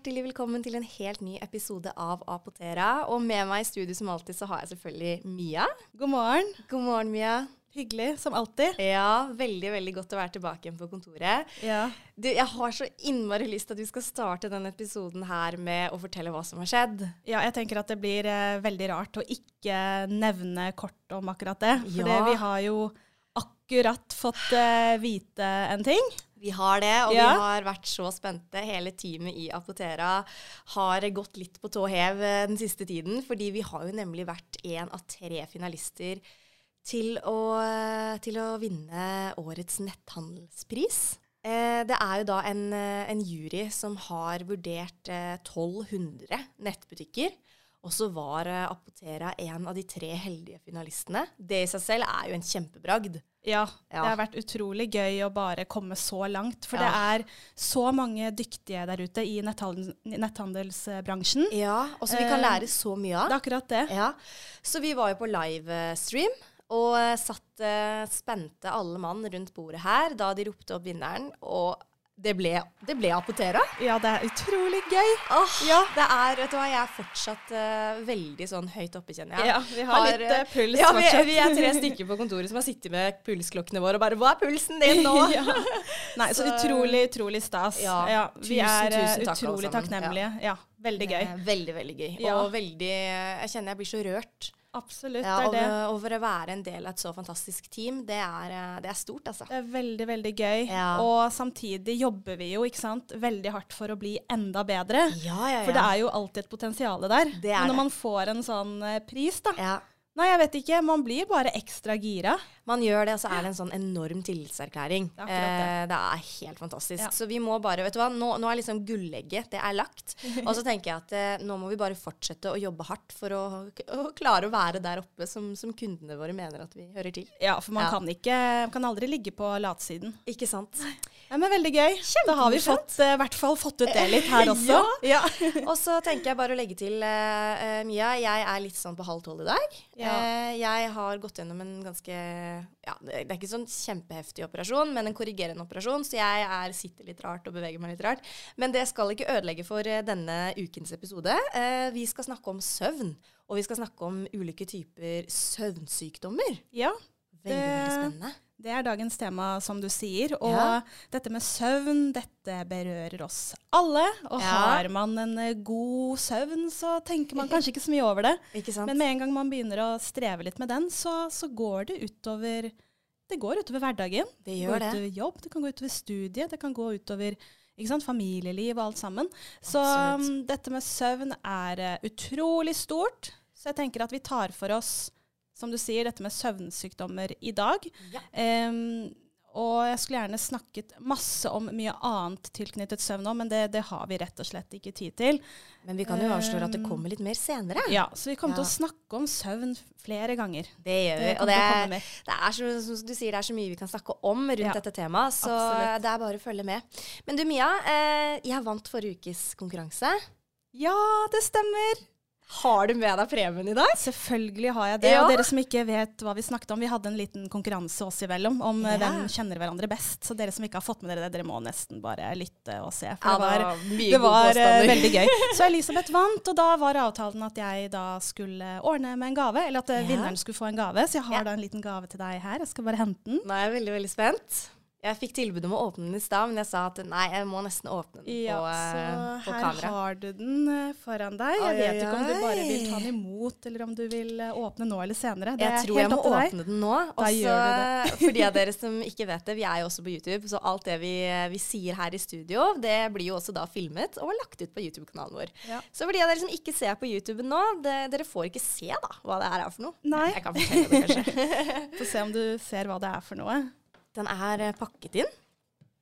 hjertelig velkommen til en helt ny episode av Apotera. Og med meg i studio som alltid så har jeg selvfølgelig Mia. God morgen. God morgen, Mia. Hyggelig, som alltid. Ja, veldig veldig godt å være tilbake igjen på kontoret. Ja. Du, jeg har så innmari lyst til at du skal starte denne episoden her med å fortelle hva som har skjedd. ja, jeg tenker at det blir eh, veldig rart å ikke nevne kort om akkurat det. For Ja. vi har jo akkurat fått eh, vite en ting. Vi har det, og Ja. vi har vært så spente. Hele teamet i Apotera har gått litt på tå hev eh, den siste tiden, fordi vi har jo nemlig vært en av tre finalister til å, eh, til å vinne årets netthandelspris. Eh, det er jo da en, en jury som har vurdert eh, 1200 nettbutikker. Og så var eh, Apotera en av de tre heldige finalistene. Det i seg selv er jo en kjempebragd. Ja, Ja. det har vært utrolig gøy å bare komme så langt. For Ja. det er så mange dyktige der ute i netthandel, netthandelsbransjen. Ja, og så vi kan Eh, lære så mye av. Det er akkurat det. Ja, så vi var jo på livestream og eh, satt eh, spente alle mann rundt bordet her da de ropte opp vinneren, og det ble, det ble Apotera. Ja, det er utrolig gøy. Åh, Ja. Det er, vet du hva, jeg er fortsatt uh, veldig sånn høyt oppe, kjenner jeg. Ja, vi har litt, uh, puls ja, vi, vi er tre stykker på kontoret som har sittet med pulsklokkene våre og bare Hva er pulsen din nå? ja. Nei, så, Så- utrolig, utrolig stas. Ja, vi tusen, er tusen takk, utrolig takknemlige. Ja. veldig gøy. Veldig, veldig gøy. Og veldig Jeg kjenner jeg blir så rørt. Absolutt, Ja, det er det. over, over å være en del av et så fantastisk team, det er, eh, det er stort, altså. Det er veldig, veldig gøy. Ja. Og samtidig jobber vi jo ikke sant, veldig hardt for å bli enda bedre. Ja, ja, ja. For det er jo alltid et potensial der. Det er Men når det. man får en sånn eh, pris, da ja. Nei, jeg vet ikke. Man blir bare ekstra gira. Man gjør det, og så er det en sånn enorm tillitserklæring. Det. Eh, det er helt fantastisk. Ja. Så vi må bare, vet du hva, nå, nå er liksom gullegget, det er lagt. Og så tenker jeg at eh, nå må vi bare fortsette å jobbe hardt for å, å klare å være der oppe som, som kundene våre mener at vi hører til. Ja, for man Ja. kan ikke kan aldri ligge på latsiden. Ikke sant? Ja, men veldig gøy. Da har vi fått, eh, i hvert fall fått ut det litt her også. Ja. Og så tenker jeg bare å legge til, eh, Mia, jeg er litt sånn på halv tolv i dag. Ja. Uh, jeg har gått gjennom en ganske ja, Det er ikke sånn kjempeheftig operasjon, men en korrigerende operasjon, så jeg er, sitter litt rart og beveger meg litt rart. Men det skal ikke ødelegge for denne ukens episode. Uh, vi skal snakke om søvn, og vi skal snakke om ulike typer søvnsykdommer. Ja, Veldig, veldig spennende. Det er dagens tema, som du sier. Og Ja. dette med søvn, dette berører oss alle. Og Ja. har man en eh, god søvn, så tenker man kanskje ikke så mye over det. Men med en gang man begynner å streve litt med den, så, så går det utover Det går utover hverdagen. det Det gjør går det. utover jobb, det kan gå utover studiet, det kan gå utover familieliv og alt sammen. Så um, dette med søvn er uh, utrolig stort. Så jeg tenker at vi tar for oss, som du sier, dette med søvnsykdommer i dag. Ja. Um, og jeg skulle gjerne snakket masse om mye annet tilknyttet søvn òg, men det, det har vi rett og slett ikke tid til. Men vi kan jo avsløre at det kommer litt mer senere. Ja, Så vi kommer til å snakke om søvn flere ganger. Det gjør vi. Det Og det er, det er så, som du sier, det er så mye vi kan snakke om rundt Ja, dette temaet, så absolutt. det er bare å følge med. Men du Mia, eh, jeg vant forrige ukes konkurranse. Ja, det stemmer! Har du med deg premien i dag? Selvfølgelig har jeg det. Ja. Og dere som ikke vet hva vi snakket om, vi hadde en liten konkurranse oss imellom om eh, Ja. hvem kjenner hverandre best. Så dere som ikke har fått med dere det, dere må nesten bare lytte og se. For Ja, det var, det var eh, veldig gøy. Så Elisabeth vant, og da var avtalen at jeg da skulle ordne med en gave. Eller at eh, vinneren skulle få en gave. Så jeg har da en liten gave til deg her. Jeg skal bare hente den. Nå er jeg veldig, veldig spent. Jeg fikk tilbud om å åpne den i stad, men jeg sa at nei, jeg må nesten åpne den Ja, på, så eh, på her kamera. har du den eh, foran deg. Jeg vet ikke om du bare vil ta den imot, eller om du vil eh, åpne nå eller senere. Det Jeg tror jeg må åpne den nå. Da Også, det. for de av dere som ikke vet det, vi er jo også på YouTube, så alt det vi, vi sier her i studio, det blir jo også da filmet og lagt ut på YouTube-kanalen vår. Ja. Så for de av dere som ikke ser på YouTube nå, det, dere får ikke se da hva det her er for noe. Nei. Jeg kan fortelle det kanskje. Få se om du ser hva det er for noe. Den er eh, pakket inn.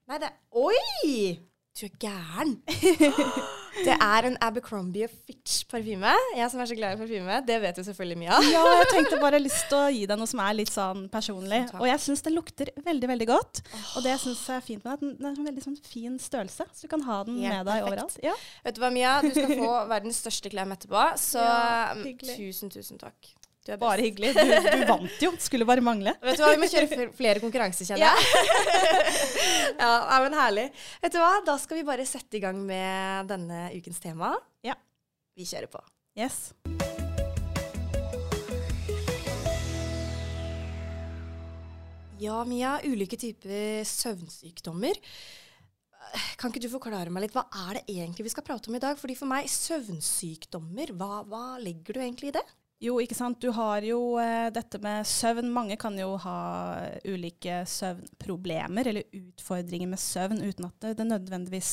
Nei, det Oi! Du er gæren. Det er en Abercrombie og Fitch-parfyme. Jeg som er så glad i parfyme, det vet du selvfølgelig Mia. Ja, jeg tenkte bare lyst til å gi deg noe som er litt sånn personlig. Takk. Og jeg syns den lukter veldig, veldig godt. Og det jeg syns er fint med den, den er en veldig sånn fin størrelse. Så du kan ha den Helt med deg perfekt. overalt. Ja. Vet du hva, Mia? Du skal få verdens største klem etterpå. Så Ja, um, tusen, tusen takk. Bare hyggelig. Du, du vant jo. Skulle bare mangle. Vet du hva, Vi må kjøre flere konkurranser, kjenner jeg. ja, ja, men Herlig. Vet du hva, Da skal vi bare sette i gang med denne ukens tema. Ja. Vi kjører på. Yes. Ja, Mia. Ulike typer søvnsykdommer. Kan ikke du forklare meg litt, Hva er det egentlig vi skal prate om i dag? Fordi For meg, søvnsykdommer, hva, hva legger du egentlig i det? Jo, ikke sant. Du har jo eh, dette med søvn. Mange kan jo ha ulike søvnproblemer eller utfordringer med søvn uten at det, nødvendigvis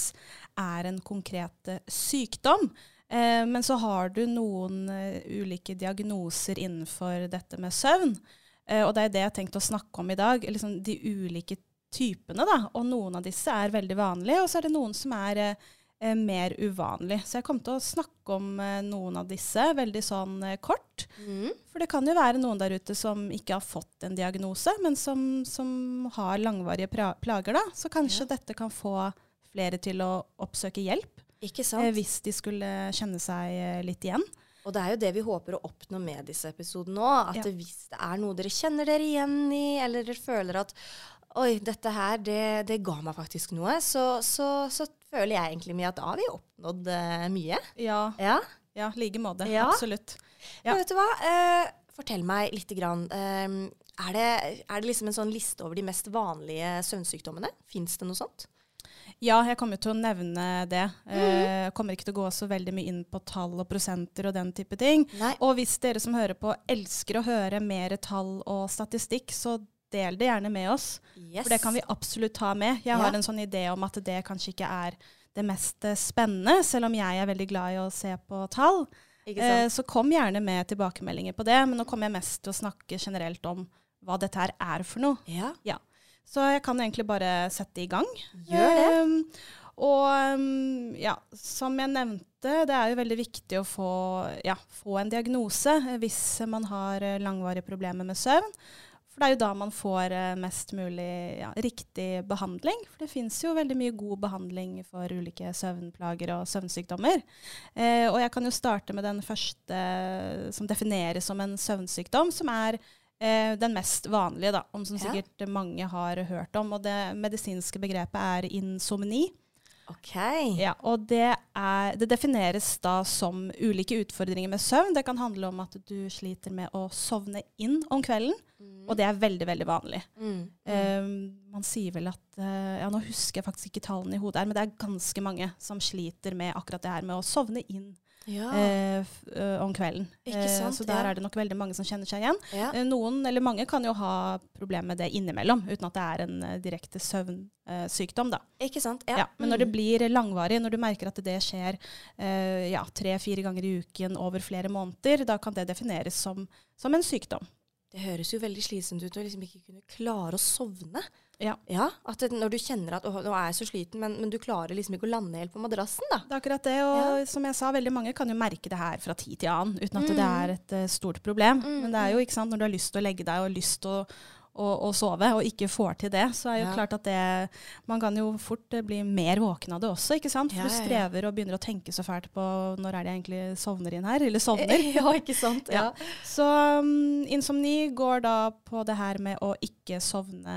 er en konkret eh, sykdom. Eh, men så har du noen eh, ulike diagnoser innenfor dette med søvn. Eh, og det er det jeg har tenkt å snakke om i dag. Liksom de ulike typene, da. Og noen av disse er veldig vanlige, og så er det noen som er eh, eh, mer uvanlig. Så jeg kommer til å snakke om eh, noen av disse veldig sånn eh, kort. For det kan jo være noen der ute som ikke har fått en diagnose, men som, som har langvarige plager. da. Så kanskje dette kan få flere til å oppsøke hjelp, Ikke sant? hvis de skulle kjenne seg litt igjen. Og det er jo det vi håper å oppnå med disse episodene nå. At Ja. hvis det er noe dere kjenner dere igjen i, eller dere føler at Oi, dette her, det, det ga meg faktisk noe. Så, så, så føler jeg egentlig mye at da har vi oppnådd uh, mye. Ja, Ja. ja like måte. Ja. Absolutt. Ja. Men vet du hva? Uh, fortell meg litt. Grann. Uh, er, det, er det liksom en sånn liste over de mest vanlige søvnsykdommene? Fins det noe sånt? Ja, jeg kommer til å nevne det. Eh, Jeg kommer ikke til å gå så veldig mye inn på tall og prosenter og den type ting. Nei. Og hvis dere som hører på elsker å høre mer tall og statistikk, så del det gjerne med oss. Yes. For det kan vi absolutt ta med. Jeg Ja. har en sånn idé om at det kanskje ikke er det mest eh, spennende, selv om jeg er veldig glad i å se på tall. Ikke Eh, så kom gjerne med tilbakemeldinger på det, men nå kommer jeg mest til å snakke generelt om hva dette her er for noe. ja. Så jeg kan egentlig bare sette i gang. Gjør det. Um, og um, ja, som jeg nevnte, det er jo veldig viktig å få, ja, få en diagnose eh, hvis man har eh, langvarige problemer med søvn. For det er jo da man får eh, mest mulig ja, riktig behandling. For det fins jo veldig mye god behandling for ulike søvnplager og søvnsykdommer. Eh, og jeg kan jo starte med den første eh, som defineres som en søvnsykdom, som er eh, den mest vanlige, da, om som sikkert mange har hørt om. Og det medisinske begrepet er insomni. OK. Ja, og det, er, det defineres da som ulike utfordringer med søvn. Det kan handle om at du sliter med å sovne inn om kvelden, og det er veldig, veldig vanlig. Mm. Um, man sier vel at uh, Ja, nå husker jeg faktisk ikke tallene i hodet her, men det er ganske mange som sliter med akkurat det her med å sovne inn Ja. eh, eh, om kvelden. Ikke sant, så der ja. er det nok veldig mange som kjenner seg igjen. ja. Eh, Noen, eller mange, kan jo ha problemer med det innimellom, uten at det er en eh, direkte søvnsykdom. da. Ikke sant? Ja. Men når det Mm. blir langvarig, når du merker at det skjer eh, ja, tre-fire ganger i uken over flere måneder, da kan det defineres som, som en sykdom. Det høres jo veldig slitsomt ut å liksom ikke kunne klare å sovne. Ja. at Når du kjenner at 'Å, nå er jeg så sliten, men, men du klarer liksom ikke å lande helt på madrassen, da. Det er akkurat det, og som jeg sa, veldig mange kan jo merke det her fra tid til annen, uten at det er et uh, stort problem. Mm, Men det er jo ikke sant, når du har lyst til å legge deg og lyst til å, å, å sove, og ikke får til det, så er jo Ja. klart at det Man kan jo fort eh, bli mer våken av det også, ikke sant? For Ja, ja, du strever og begynner å tenke så fælt på når er det jeg egentlig sovner inn her, eller sovner. ja, ikke sant? Ja. Så um, insomni går da på det her med å ikke sovne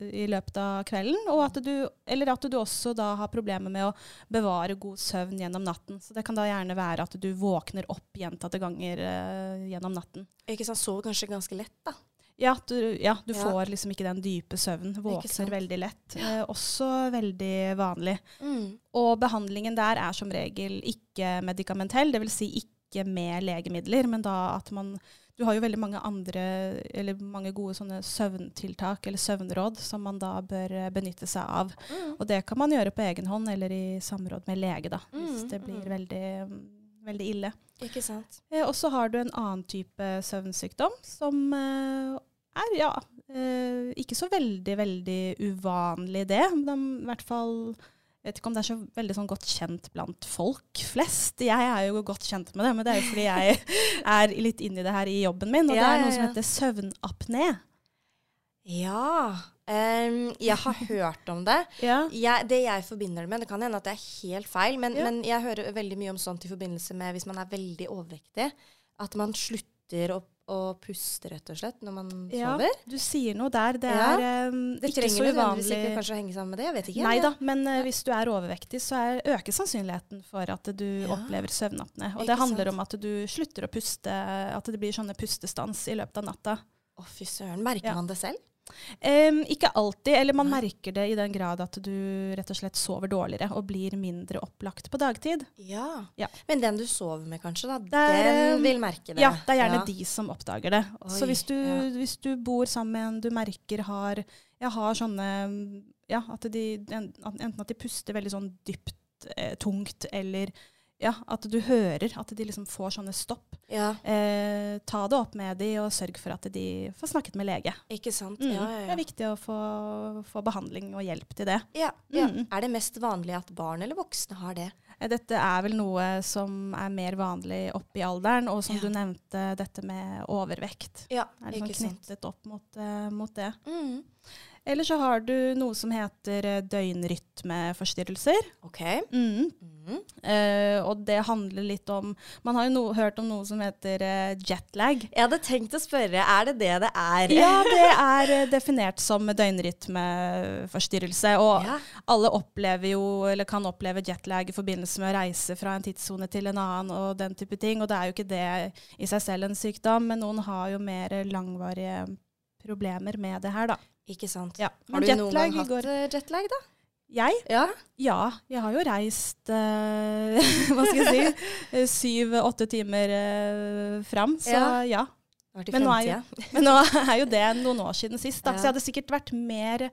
i løpet av kvelden, og at du, eller at du også da har problemer med å bevare god søvn gjennom natten. Så det kan da gjerne være at du våkner opp gjentatte ganger uh, gjennom natten. Ikke sant? Sover kanskje ganske lett, da. Ja, du, ja, du Ja. får liksom ikke den dype søvnen. Våkner veldig lett. Eh, også veldig vanlig. Mm. Og behandlingen der er som regel ikke medikamentell, dvs. Si ikke med legemidler, men da at man Du har jo veldig mange andre, eller mange gode søvntiltak eller søvnråd som man da bør benytte seg av. Mm. Og det kan man gjøre på egen hånd eller i samråd med lege, da, hvis Mm, det blir mm. veldig, veldig ille. Ikke sant? Eh, og så har du en annen type søvnsykdom som eh, er ja, eh, ikke så veldig, veldig uvanlig det. De, i hvert fall jeg vet ikke om det er så veldig sånn godt kjent blant folk flest. Jeg er jo godt kjent med det, men det er jo fordi jeg er litt inni det her i jobben min. Og det er er ja, noe som heter søvnapné. Ja. Um, jeg har hørt om det. Ja. Jeg, det jeg forbinder det med, det kan hende at det er helt feil, men, Ja. men jeg hører veldig mye om sånt i forbindelse med hvis man er veldig overvektig. At man slutter å, å puste, rett og slett, når man Ja, sover? du sier noe der. Det Ja. er um, Det ikke så uvanlig. Det uvanlig. ikke kanskje å henge sammen med det, jeg vet ikke. Nei da, men uh, hvis du er overvektig, så er, øker sannsynligheten for at du Ja. opplever søvnapne. Og Ikke det handler sant? om at du slutter å puste, at det blir sånne pustestans i løpet av natta. Å, fy søren. Merker Ja. man det selv? Em, ikke alltid, eller man merker det i den grad at du rett og slett sover dårligere og blir mindre opplagt på dagtid. Ja. Ja. Men den du sover med, kanskje, da, der, den um, vil merke det. Ja, det er gjerne Ja. de som oppdager det. så hvis du, ja. hvis du bor sammen med en du merker har, har sånne Ja, at de, enten at de puster veldig sånn dypt, eh, tungt, eller ja, at du hører at de liksom får sånne stopp. Ja, Eh, ta det opp med de, og sørg for at de får snakket med lege. ikke sant? Mm. Ja, ja, Det er viktig å få, få behandling og hjelp til det. Ja, ja. Mm. Er det mest vanlig at barn eller voksne har det? Eh, Dette er vel noe som er mer vanlig opp i alderen, og som Ja. du nevnte, dette med overvekt. Ja, Er liksom ikke sant. knyttet opp mot, uh, mot det. Mm. Eller så har du noe som heter eh, døgnrytmeforstyrrelser. OK. Mm. Mm. Uh, og det handler litt om Man har jo no, hørt om noe som heter uh, jetlag. Jeg hadde tenkt å spørre, er det det det er? Ja, det er eh, definert som døgnrytmeforstyrrelse. Og Ja. alle opplever jo, eller kan oppleve jetlag i forbindelse med å reise fra en tidssone til en annen og den type ting. Og det er jo ikke det i seg selv en sykdom, men noen har jo mer langvarige problemer med det her, da. Ikke sant. Ja. Har du noen gang hatt går eh, jetlag, da? Jeg? Ja. Ja, jeg har jo reist uh, Hva skal jeg si? eh, Syv-åtte timer uh, fram. Så Ja. ja. Men nå jo- Men nå er jo det noen år siden sist, da. Ja. Så jeg hadde sikkert vært mer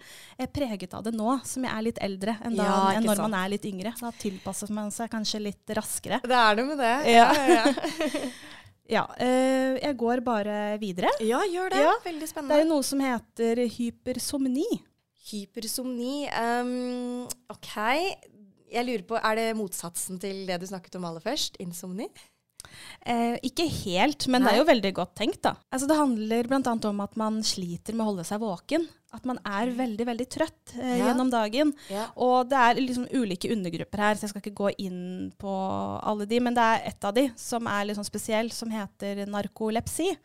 preget av det nå, som jeg er litt eldre, enn, da, Ja, enn når sant. man er litt yngre. Da tilpasser man seg kanskje litt raskere. Det er det med det. Ja. ja, eh, jeg går bare videre. ja gjør det. Ja. Veldig Det er noe som heter hypersomni. Hypersomni. Um, OK. Jeg lurer på, Er det motsatsen til det du snakket om aller først? Insomni? Eh, ikke helt, men det er jo veldig godt tenkt, da. Altså, det handler bl.a. om at man sliter med å holde seg våken. At man er veldig, veldig trøtt eh, Ja. gjennom dagen. Ja. Og det er liksom ulike undergrupper her, så jeg skal ikke gå inn på alle de. Men det er ett av de som er litt sånn spesiell, som heter narkolepsi.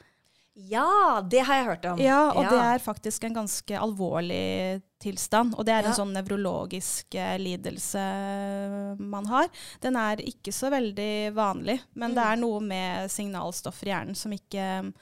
Ja, det har jeg hørt om. Ja, og det er faktisk en ganske alvorlig tilstand. Og det er Ja. en sånn nevrologisk eh, lidelse man har. Den er ikke så veldig vanlig, men det Mm. er noe med signalstoffer i hjernen som ikke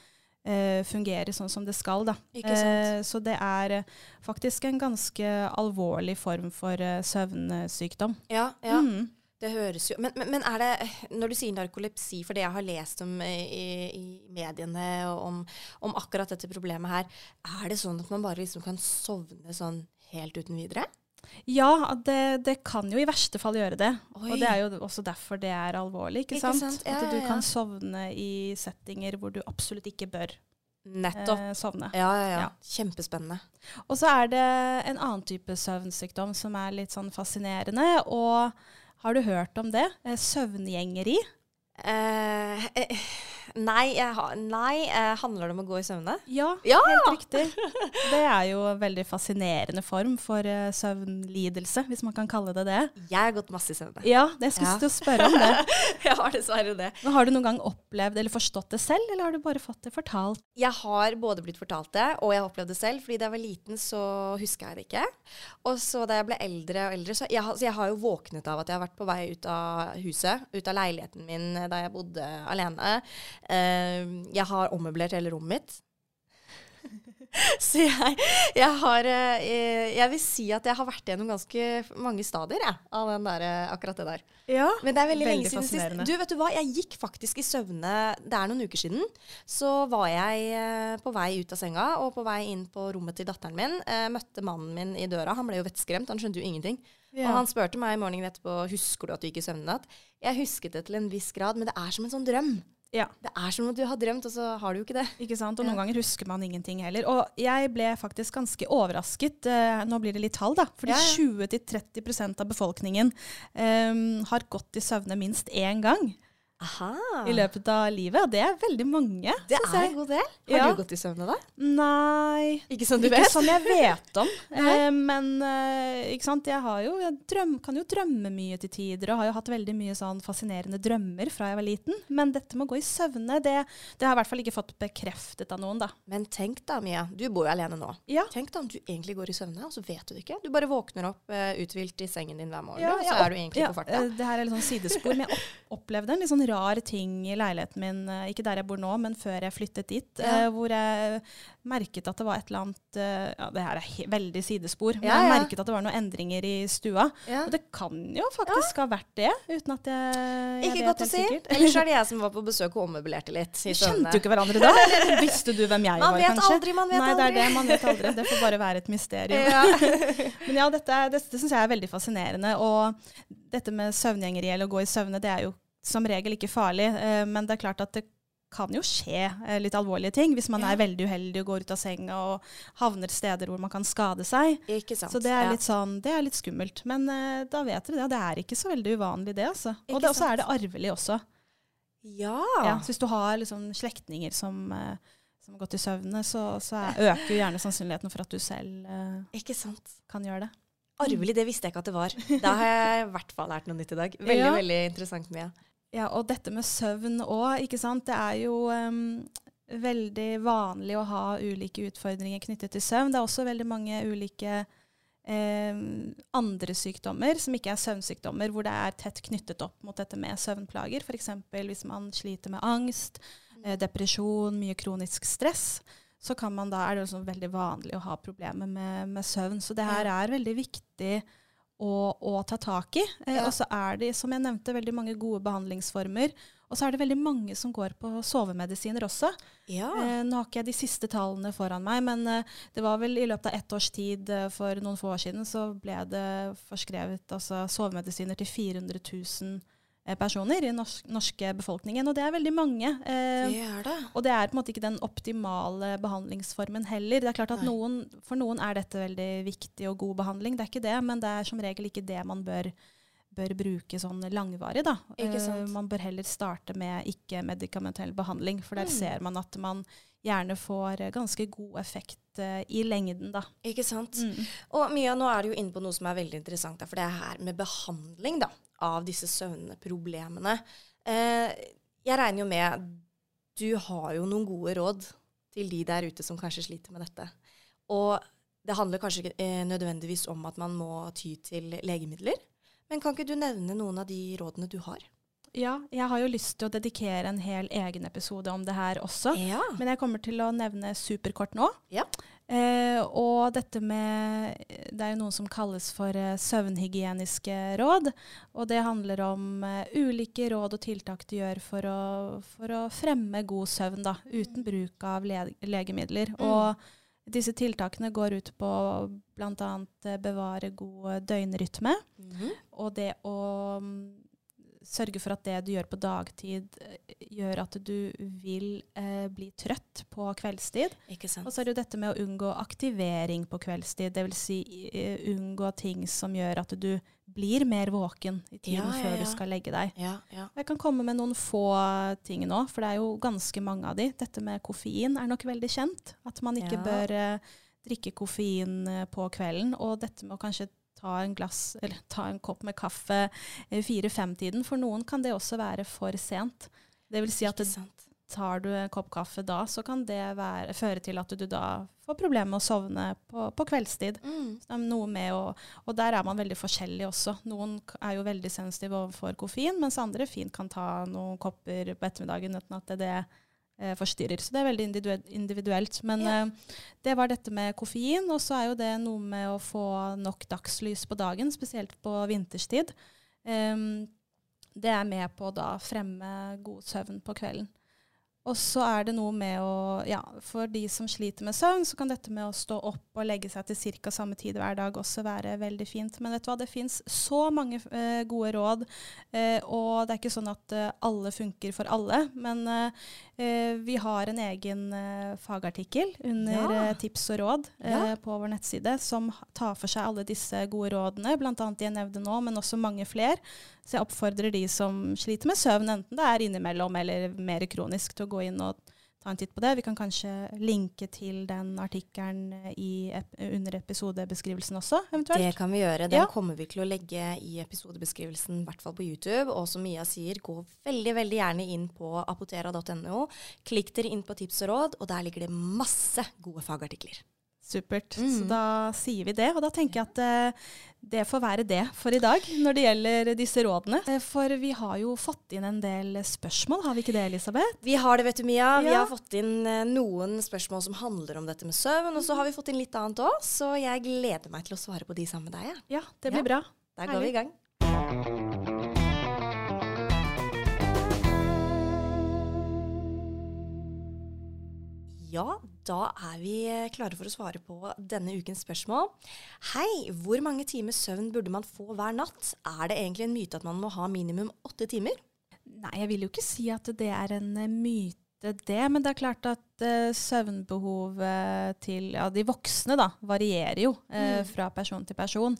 eh, fungerer sånn som det skal. Da. Eh, så det er eh, faktisk en ganske alvorlig form for eh, søvnsykdom. Ja, ja. Mm. Det høres jo men, men, men er det Når du sier narkolepsi, for det jeg har lest om eh, i, i mediene og om, om akkurat dette problemet her, er det sånn at man bare liksom kan sovne sånn helt uten videre? Ja, det, det kan jo i verste fall gjøre det. Oi. Og det er jo også derfor det er alvorlig. ikke, Ikke sant? sant? Ja, At du ja. kan sovne i settinger hvor du absolutt ikke bør Nettopp. eh, sovne. Ja, ja, ja. ja. Kjempespennende. Og så er det en annen type søvnsykdom som er litt sånn fascinerende. Og har du hørt om det? Søvngjengeri. Eh, eh, nei, har, nei eh, handler det om å gå i søvne? Ja, Ja! helt riktig. Det er jo en veldig fascinerende form for uh, søvnlidelse, hvis man kan kalle det det. Jeg har gått masse i søvne. Ja, det skulle Ja. til å spørre om det. Jeg har dessverre det. Men har du noen gang opplevd eller forstått det selv, eller har du bare fått det fortalt? Jeg har både blitt fortalt det, og jeg har opplevd det selv. Fordi da jeg var liten, så huska jeg det ikke. Og så da jeg ble eldre og eldre, så jeg, har- så jeg har jo våknet av at jeg har vært på vei ut av huset, ut av leiligheten min eh, da jeg bodde alene. Eh, jeg har ommøblert hele rommet mitt. Så jeg, jeg har eh, Jeg vil si at jeg har vært gjennom ganske mange stadier jeg, av den der, eh, akkurat det der. Ja. Men det er veldig, Veldig lenge siden sist. Du, vet du hva? Jeg gikk faktisk i søvne Det er noen uker siden. Så var jeg eh, på vei ut av senga og på vei inn på rommet til datteren min. Eh, møtte mannen min i døra. Han ble jo vettskremt. Han skjønte jo ingenting. Og han spurte meg i morgenen etterpå husker du at du gikk i søvne i natt. Jeg husket det til en viss grad, men det er som en sånn drøm. Ja. Det er som at du har drømt, og så har du jo ikke det. Ikke sant? Og Ja. noen ganger husker man ingenting heller. Og jeg ble faktisk ganske overrasket. eh, nå blir det litt tall, da. Fordi Ja, ja. 20-30% av befolkningen um, har gått i søvne minst én gang. Aha. i løpet av livet. Og det er veldig mange. Det er jeg. en god del. Har Ja. du gått i søvne, da? Nei, Ikke som du ikke vet. som jeg vet om. Eh, men eh, ikke sant? jeg, har jo, jeg drøm, kan jo drømme mye til tider, og har jo hatt veldig mye sånn fascinerende drømmer fra jeg var liten. Men dette med å gå i søvne, det, det har jeg i hvert fall ikke fått bekreftet av noen, da. Men tenk da, Mia. Du bor jo alene nå. Ja. Tenk da om du egentlig går i søvne, og så vet du det ikke. Du bare våkner opp uh, uthvilt i sengen din hver morgen, Ja, og så er du egentlig på farta. det her er litt sånn sidespor, men jeg opp opplevde en litt sånn rar ting i leiligheten min, eh, ikke der jeg bor nå, men før jeg flyttet dit, Ja. eh, hvor jeg merket at det var et eller annet eh, Ja, det her er veldig sidespor, men Ja, jeg merket at det var noen endringer i stua. Ja. Og det kan jo faktisk ha vært det, uten at jeg, jeg Ikke godt å si. Ellers er det jeg som var på besøk og ommøblerte litt. i Vi kjente jo ikke hverandre da. eller Visste du hvem jeg Man var, kanskje? aldri, man vet Nei, det er aldri. det. Man vet aldri. Det får bare være et mysterium. Ja. Men ja, dette, dette syns jeg er veldig fascinerende. Og dette med søvngjengeri eller å gå i søvne, det er jo som regel ikke farlig. eh, Men det er klart at det kan jo skje eh, litt alvorlige ting hvis man Ja. er veldig uheldig og går ut av senga og havner steder hvor man kan skade seg. Så det er Ja. sånn, det er litt skummelt. Men uh, da vet dere det. Det er ikke så veldig uvanlig, det. altså. Og det, også er det arvelig også. Ja. Ja, så hvis du har liksom slektninger som, uh, som har gått i søvne, så, så er, øker jo gjerne sannsynligheten for at du selv uh, kan gjøre det. Arvelig, det visste jeg ikke at det var. Da har jeg i hvert fall lært noe nytt i dag. Veldig, veldig interessant, Mia. Ja, og dette med søvn òg, ikke sant. Det er jo um, veldig vanlig å ha ulike utfordringer knyttet til søvn. Det er også veldig mange ulike em, andre sykdommer som ikke er søvnsykdommer, hvor det er tett knyttet opp mot dette med søvnplager. F.eks. hvis man sliter med angst, eh, depresjon, mye kronisk stress. Så kan man da, er det sånn veldig vanlig å ha problemer med, med søvn. Så det her er veldig viktig å, å ta tak i. Eh, Ja. Og så er det, som jeg nevnte, veldig mange gode behandlingsformer. Og så er det veldig mange som går på sovemedisiner også. Ja. Eh, nå har ikke jeg de siste tallene foran meg, men eh, det var vel i løpet av ett års tid eh, for noen få år siden så ble det forskrevet altså, sovemedisiner til 400 000 eh, personer i den norsk, norske befolkningen. Og det er veldig mange. Eh, det er det. og det er på en måte ikke den optimale behandlingsformen heller. Det er klart at noen, For noen er dette veldig viktig og god behandling, det er ikke det, men det er som regel ikke det man bør, bør bruke sånn langvarig. Da. Eh, man bør heller starte med ikke-medikamentell behandling, for der Mm. ser man at man gjerne får eh, ganske god effekt eh, i lengden. Da. Ikke sant. Mm. Og Mia, nå er du jo inne på noe som er veldig interessant, for det er her med behandling da, av disse søvnproblemene. Eh, jeg regner jo med du har jo noen gode råd til de der ute som kanskje sliter med dette. Og det handler kanskje ikke eh, nødvendigvis om at man må ty til legemidler. Men kan ikke du nevne noen av de rådene du har? Ja, jeg har jo lyst til å dedikere en hel egen episode om det her også. Ja. Men jeg kommer til å nevne superkort nå. Ja. Eh, og dette med Det er jo noen som kalles for eh, søvnhygieniske råd. Og det handler om eh, ulike råd og tiltak du gjør for å, for å fremme god søvn, da, uten bruk av le legemidler. Mm. Og disse tiltakene går ut på bl.a. bevare god døgnrytme. Mm. Og det å mm, sørge for at det du gjør på dagtid, eh, gjør at du vil eh, bli trøtt på kveldstid. Ikke sant. Og så er det jo dette med å unngå aktivering på kveldstid. Dvs. Si, uh, unngå ting som gjør at du blir mer våken i tiden Ja, ja, før ja. du skal legge deg. Ja, ja. Jeg kan komme med noen få ting nå, for det er jo ganske mange av de. Dette med koffein er nok veldig kjent. At man ikke bør eh, drikke koffein eh, på kvelden. Og dette med å kanskje ta en, glass, eller ta en kopp med kaffe eh, fire-fem-tiden. For noen kan det også være for sent. Det vil si at det, tar du en kopp kaffe da, så kan det være, føre til at du da får problemer med å sovne på, på kveldstid. Mm. Noe med å, og der er man veldig forskjellig også. Noen er jo veldig sensitive overfor koffein, mens andre fint kan ta noen kopper på ettermiddagen uten at det, det forstyrrer. Så det er veldig individuelt. Men Ja. eh, det var dette med koffein, og så er jo det noe med å få nok dagslys på dagen, spesielt på vinterstid. Um, det er med på å da fremme god søvn på kvelden. Og så er det noe med å Ja, for de som sliter med søvn, så kan dette med å stå opp og legge seg til ca. samme tid hver dag også være veldig fint. Men vet du hva, det fins så mange eh, gode råd, eh, og det er ikke sånn at eh, alle funker for alle. Men eh, Eh, vi har en egen eh, fagartikkel under Ja. eh, tips og råd eh, Ja. på vår nettside, som tar for seg alle disse gode rådene, bl.a. de jeg nevnte nå, men også mange flere. Så jeg oppfordrer de som sliter med søvn, enten det er innimellom eller mer kronisk, til å gå inn og ta en titt på det. Vi kan kanskje linke til den artikkelen eh, ep under episodebeskrivelsen også, eventuelt. Det kan vi gjøre. Den Ja. kommer vi til å legge i episodebeskrivelsen, i hvert fall på YouTube. Og som Mia sier, gå veldig veldig gjerne inn på apotera.no. Klikk dere inn på tips og råd, og der ligger det masse gode fagartikler. Supert. Så Mm. da sier vi det. Og da tenker jeg at uh, det får være det for i dag når det gjelder disse rådene. Eh, For vi har jo fått inn en del spørsmål, har vi ikke det, Elisabeth? Vi har det, vet du, Mia. Vi har fått inn eh, noen spørsmål som handler om dette med søvn, og så har vi fått inn litt annet òg, så jeg gleder meg til å svare på de sammen med deg. Ja, Ja, det Ja. blir bra. Der går vi i gang. Ja, da er vi eh, klare for å svare på denne ukens spørsmål. Hei, hvor mange timer søvn burde man få hver natt? Er det egentlig en myte at man må ha minimum åtte timer? Nei, jeg vil jo ikke si at det er en eh, myte, det. Men det er klart at uh, søvnbehovet til ja, de voksne da, varierer jo uh, Mm. fra person til person.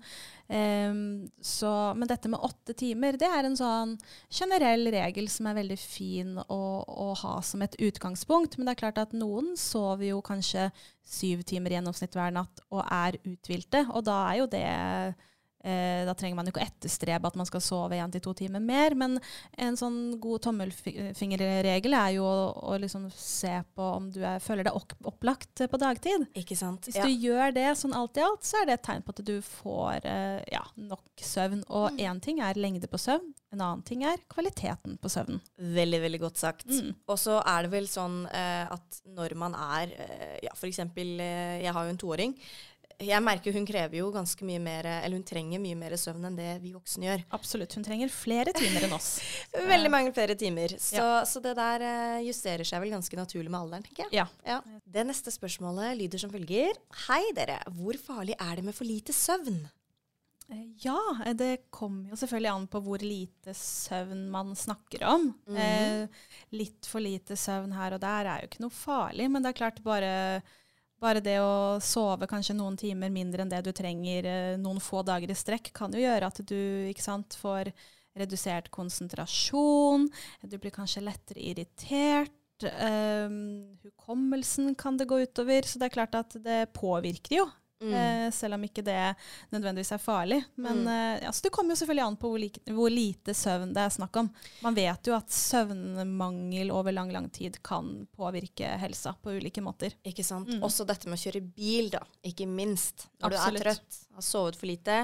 Um, så, men dette med åtte timer, det er en sånn generell regel som er veldig fin å, å ha som et utgangspunkt. Men det er klart at noen sover jo kanskje syv timer i gjennomsnitt hver natt og er uthvilte, og da er jo det da trenger man jo ikke å etterstrebe at man skal sove én til to timer mer, men en sånn god tommelfingerregel er jo å, å liksom se på om du er, føler deg opplagt eh, på dagtid. Ikke sant? Hvis Ja. du gjør det sånn alt i alt, så er det et tegn på at du får eh, ja, nok søvn. Og Mm. ting er lengde på søvn, en annen ting er kvaliteten på søvnen. Veldig, veldig godt sagt. Mm. Og så er det vel sånn eh, at når man er eh, Ja, for eksempel, eh, jeg har jo en toåring. Jeg merker hun krever jo ganske mye mer Eller hun trenger mye mer søvn enn det vi voksne gjør. Absolutt. Hun trenger flere timer enn oss. Veldig mange flere timer. Så, så det der eh, justerer seg vel ganske naturlig med alderen, tenker jeg. Ja. Ja. Det neste spørsmålet lyder som følger. Hei dere, hvor farlig er det med for lite søvn? Eh, Ja, eh, det kommer jo selvfølgelig an på hvor lite søvn man snakker om. Mhm. eh, litt for lite søvn her og der er jo ikke noe farlig, men det er klart bare, bare det å sove kanskje noen timer mindre enn det du trenger eh, noen få dager i strekk, kan jo gjøre at du sant, får redusert konsentrasjon, du blir kanskje lettere irritert. Um, hukommelsen kan det gå utover, så det er klart at det påvirker jo Mm. Eh, selv om ikke det nødvendigvis er farlig. Men Mm. eh, ja, så det kommer jo selvfølgelig an på hvor, like, hvor lite søvn det er snakk om. Man vet jo at søvnmangel over lang, lang tid kan påvirke helsa på ulike måter. Ikke sant? Mm. Også dette med å kjøre bil, da. Ikke minst. Når Absolutt. du er trøtt, har sovet for lite,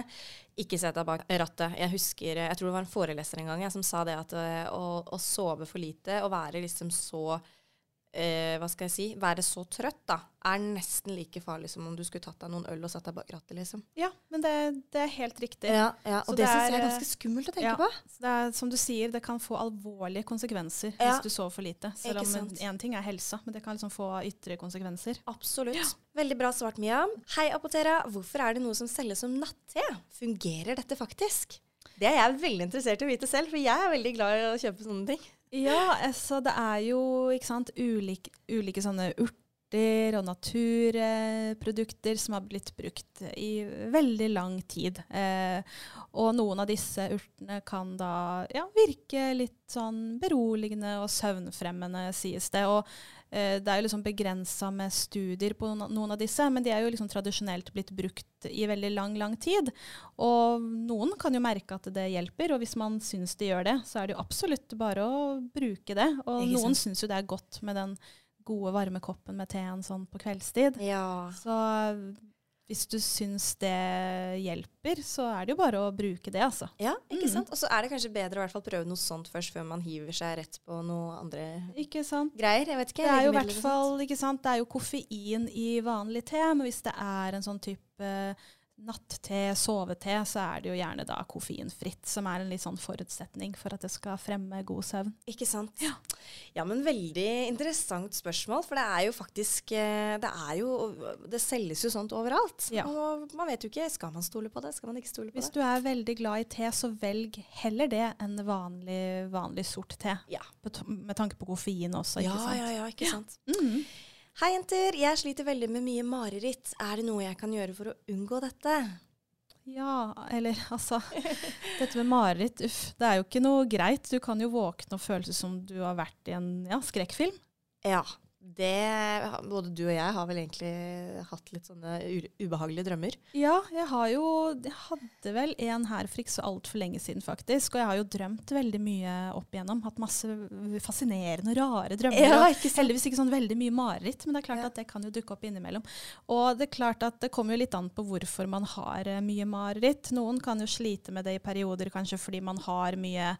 ikke sett deg bak rattet. Jeg husker, jeg tror det var en foreleser en gang jeg, som sa det at eh, å, å sove for lite og være liksom så eh, hva skal jeg si, være så trøtt, da, er nesten like farlig som om du skulle tatt deg noen øl og satt deg bak rattet, liksom. Ja, men det, det er helt riktig. Ja, ja. Så Og det, det syns jeg er, ganske skummelt å tenke ja. på. Det er, som du sier, det kan få alvorlige konsekvenser Ja. hvis du sover for lite. Selv om én ting er helsa, men det kan liksom få ytre konsekvenser. Absolutt. Veldig bra svart, Mia. Hei, Apotera. Hvorfor er det noe som selges som natte? Fungerer dette faktisk? Det er jeg veldig interessert i å vite selv, for jeg er veldig glad i å kjøpe sånne ting. Ja, altså det er jo sant, ulike, ulike sånne urter og naturprodukter som har blitt brukt i veldig lang tid. Eh, og noen av disse urtene kan da ja, virke litt sånn beroligende og søvnfremmende, sies det. Og det er jo liksom begrensa med studier på noen, av disse, men de er jo liksom tradisjonelt blitt brukt i veldig lang, lang tid. Og noen kan jo merke at det hjelper, og hvis man syns det gjør det, så er det jo absolutt bare å bruke det. Og noen syns jo det er godt med den gode, varme koppen med teen sånn på kveldstid. Ja. Så hvis du syns det hjelper, så er det jo bare å bruke det, altså. Ja, ikke Mm. sant? Og så er det kanskje bedre å hvert fall prøve noe sånt først, før man hiver seg rett på noe andre Ikke sant? greier. Jeg vet ikke. Det er jo hvert fall, ikke sant, det er jo koffein i vanlig te, men hvis det er en sånn type natte, sovete, så er det jo gjerne da koffeinfritt, som er en litt sånn forutsetning for at det skal fremme god søvn. Ikke sant. Ja. ja, men veldig interessant spørsmål, for det er jo faktisk eh, Det er jo Det selges jo sånt overalt. Ja. Og man vet jo ikke Skal man stole på det? Skal man ikke stole på Hvis det? du er veldig glad i te, så velg heller det enn vanlig, vanlig sort te. Ja. Med tanke på koffein også, ikke Ja, sant. ja, ja, ikke sant. Mhm. Hei, jenter. Jeg sliter veldig med mye mareritt. Er det noe jeg kan gjøre for å unngå dette? Ja, eller altså Dette med mareritt, uff. Det er jo ikke noe greit. Du kan jo våkne og føles som du har vært i en ja, skrekkfilm. Ja. Det, både du og jeg har vel egentlig hatt litt sånne ubehagelige drømmer. Ja, jeg har jo Jeg hadde vel en her for ikke så altfor lenge siden, faktisk. Og jeg har jo drømt veldig mye opp igjennom. Hatt masse fascinerende og rare drømmer. og ikke Heldigvis ikke sånn veldig mye mareritt, men det er klart Ja. at det kan jo dukke opp innimellom. Og det er klart at det kommer jo litt an på hvorfor man har eh, mye mareritt. Noen kan jo slite med det i perioder kanskje fordi man har mye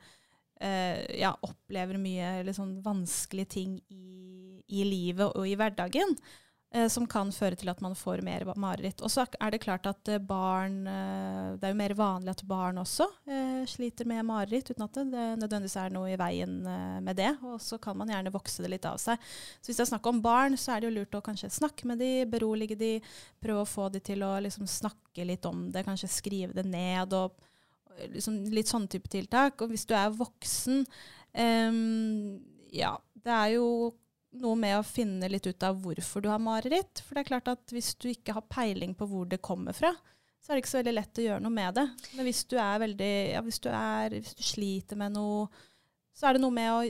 Ja, opplever mye sånn vanskelige ting i, i livet og i hverdagen. eh, Som kan føre til at man får mer mareritt. Og så er det klart at eh, barn eh, Det er jo mer vanlig at barn også eh, sliter med mareritt, uten at det, det nødvendigvis er noe i veien eh, med det. Og så kan man gjerne vokse det litt av seg. Så hvis det er snakk om barn, så er det jo lurt å kanskje snakke med de, berolige de, prøve å få de til å liksom snakke litt om det, kanskje skrive det ned. og liksom Litt sånne type tiltak. Og hvis du er voksen um, Ja, det er jo noe med å finne litt ut av hvorfor du har mareritt. For det er klart at hvis du ikke har peiling på hvor det kommer fra, så er det ikke så veldig lett å gjøre noe med det. Men hvis du er veldig ja, hvis, du er, hvis du sliter med noe, så er det noe med å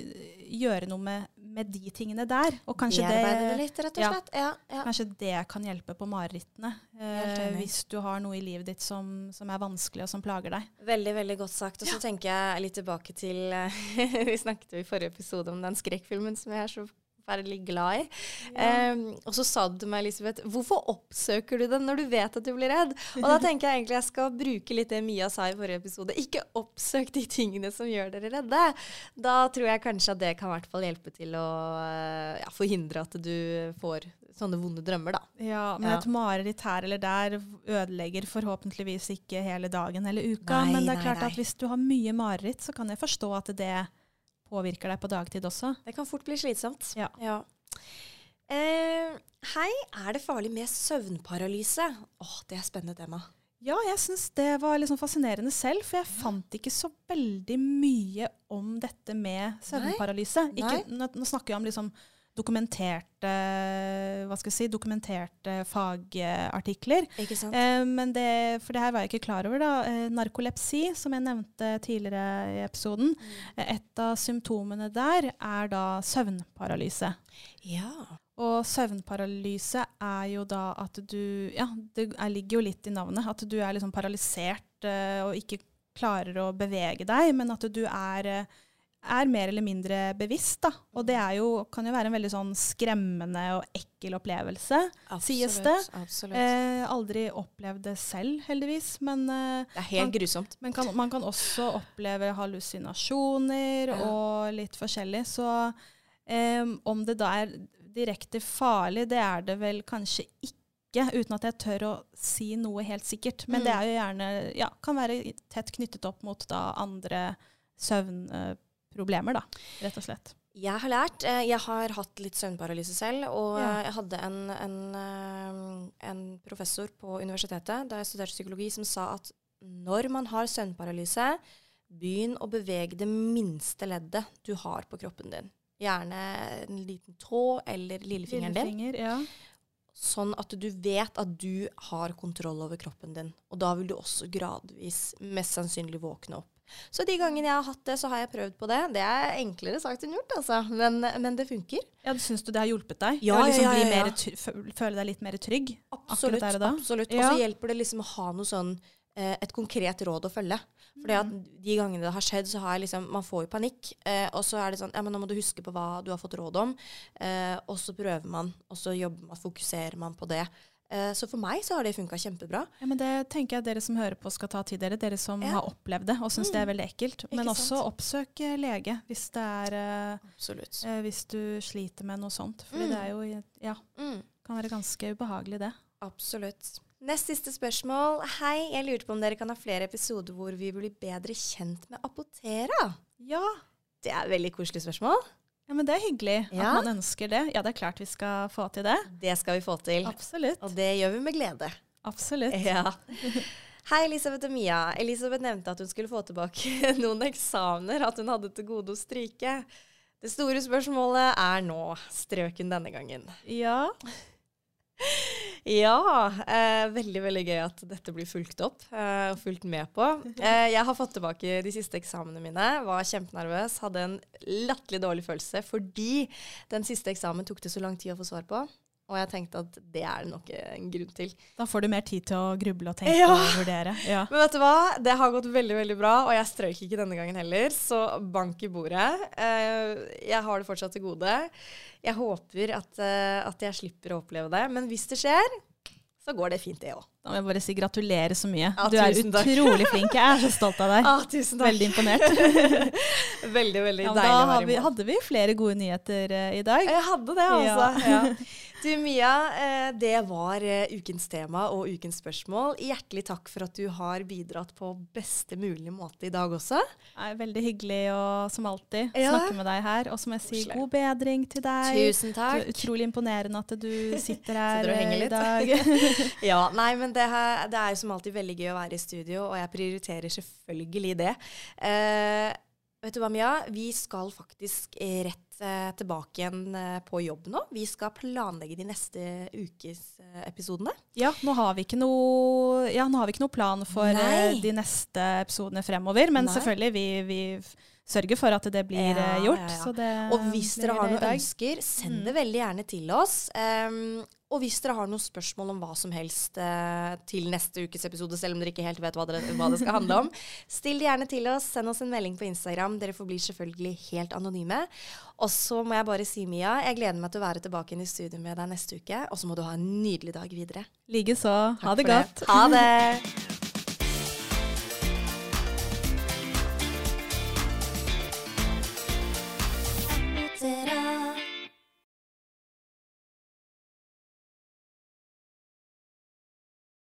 gjøre noe med, med de tingene der. Og kanskje det det, litt, rett og slett. Ja, ja. kanskje det kan hjelpe på marerittene. Eh, hvis du har noe i livet ditt som, som er vanskelig, og som plager deg. Veldig, veldig godt sagt. Og så tenker jeg litt tilbake til eh, Vi snakket jo i forrige episode om den skrekkfilmen som jeg er så forferdelig glad i. Em, og så sa du til meg, Elisabeth, hvorfor oppsøker du den når du vet at du blir redd? Og da tenker jeg egentlig jeg skal bruke litt det Mia sa i forrige episode. Ikke oppsøk de tingene som gjør dere redde. Da tror jeg kanskje at det kan i hvert fall hjelpe til å eh, ja, forhindre at du får sånne vonde drømmer, da. Ja, men Ja. et mareritt her eller der ødelegger forhåpentligvis ikke hele dagen eller uka. Nei, men det er nei, klart nei. at hvis du har mye mareritt, så kan jeg forstå at det påvirker deg på dagtid også. Det kan fort bli slitsomt. Ja. Eh, hei, er det farlig med søvnparalyse? Åh, det er spennende tema. Ja, jeg syns det var sånn fascinerende selv, for jeg fant ikke så veldig mye om dette med søvnparalyse. Nei. Ikke, nå, nå snakker jeg om liksom dokumenterte hva skal jeg si, dokumenterte fagartikler. Ikke? Eh, men det, for det her var jeg ikke klar over. da. Eh, narkolepsi, som jeg nevnte tidligere i episoden, mm. et av symptomene der er da søvnparalyse. ja. Og søvnparalyse er jo da at du Ja, det er, ligger jo litt i navnet. At du er liksom paralysert eh, og ikke klarer å bevege deg, men at du er, eh, er mer eller mindre bevisst. da. Og det er jo, kan jo være en veldig sånn skremmende og ekkel opplevelse. sies det. Absolutt. Eh, aldri opplevd det selv, heldigvis. Men, eh, det er helt man- grusomt. men kan, man kan også oppleve hallusinasjoner Ja. og litt forskjellig. Så eh, om det da er direkte farlig, det er det vel kanskje ikke. Uten at jeg tør å si noe helt sikkert. Men Mm. det er jo gjerne, ja, kan være tett knyttet opp mot da andre søvnproblemer, da, rett og slett. Jeg har lært. eh, Jeg har hatt litt søvnparalyse selv. Og Ja. jeg hadde en, en, eh, en professor på universitetet da jeg studerte psykologi, som sa at når man har søvnparalyse, begynn å bevege det minste leddet du har på kroppen din. Gjerne en liten tå eller lillefingeren din. Lillefinger, ja. Sånn at du vet at du har kontroll over kroppen din. Og da vil du også gradvis mest sannsynlig våkne opp. Så de gangene jeg har hatt det, så har jeg prøvd på det. Det er enklere sagt enn gjort, altså. Men, men det funker. ja, Syns du det har hjulpet deg? Ja, Å liksom ja, ja, ja. mer Føle deg litt mer trygg? Absolutt. og absolutt. Og så hjelper det liksom å ha noe sånn eh, et konkret råd å følge. Fordi at Mm. de gangene det har skjedd, så har jeg liksom Man får jo panikk. Eh, og så er det sånn Ja, men nå må du huske på hva du har fått råd om. Eh, og så prøver man, og så jobber man, fokuserer man på det. Eh, så for meg så har det funka kjempebra. Ja, men Det tenker jeg dere som hører på skal ta til dere, dere som Ja. har opplevd det og syns det er veldig ekkelt. Men Ikke også sant? oppsøk eh, lege hvis, det er, eh, eh, hvis du sliter med noe sånt. Fordi Mm. det er jo, ja, Mm. kan være ganske ubehagelig det. Absolutt. Nest siste spørsmål. Hei, jeg lurte på om dere kan ha flere episoder hvor vi blir bedre kjent med Apotera? Ja. Det er et veldig koselig spørsmål. Ja, men det er hyggelig Ja. at man ønsker det. Ja, det er klart vi skal få til det. Det skal vi få til. Absolutt. Og det gjør vi med glede. Absolutt. Ja. Hei, Elisabeth og Mia. Elisabeth nevnte at hun skulle få tilbake noen eksamener, at hun hadde til gode å stryke. Det store spørsmålet er nå, strøken denne gangen? Ja. Ja, eh, veldig veldig gøy at dette blir fulgt opp eh, og fulgt med på. Eh, jeg har fått tilbake de siste eksamene mine, var kjempenervøs, hadde en latterlig dårlig følelse fordi den siste eksamen tok det så lang tid å få svar på. Og jeg tenkte at det er det nok en grunn til. Da får du mer tid til å gruble og tenke Ja. og vurdere. Ja. Men vet du hva? Det har gått veldig veldig bra, og jeg strøyk ikke denne gangen heller. Så bank i bordet. Eh, jeg har det fortsatt til gode. Jeg håper at, eh, at jeg slipper å oppleve det. Men hvis det skjer, så går det fint, det òg. Da må jeg bare si gratulerer så mye. Ja, du er utrolig flink. Jeg er så stolt av deg. Ja, tusen takk. Veldig imponert. veldig, veldig Ja, deilig å være vi, Da hadde vi flere gode nyheter eh, i dag. Jeg hadde det, altså. Du Mia, eh, det var eh, ukens tema og ukens spørsmål. Hjertelig takk for at du har bidratt på beste mulige måte i dag også. Det er veldig hyggelig å, som alltid, Ja. snakke med deg her. Og så må jeg si god bedring til deg. Tusen takk. Det er utrolig imponerende at du sitter her Sitter eh, i dag. Ja, nei, men det, her, det er som alltid veldig gøy å være i studio, og jeg prioriterer selvfølgelig det. Uh, vet du hva, Mia? Vi skal faktisk rett tilbake igjen eh, på jobb nå. Vi skal planlegge de neste ukes eh, episodene. Ja, nå har vi ikke noe, ja, vi ikke noe plan for eh, Nei. de neste episodene fremover. Men Nei. selvfølgelig, vi, vi sørger for at det blir Ja, eh, gjort. ja, det Og hvis dere har noen ønsker, send Mm. det veldig gjerne til oss. Um, og hvis dere har noen spørsmål om hva som helst uh, til neste ukes episode, selv om dere ikke helt vet hva, dere, hva det skal handle om, still det gjerne til oss. Send oss en melding på Instagram. Dere forblir selvfølgelig helt anonyme. Og så må jeg bare si, Mia, jeg gleder meg til å være tilbake inn i studio med deg neste uke. Og så må du ha en nydelig dag videre. Likeså. Ha det godt. godt. Ha det!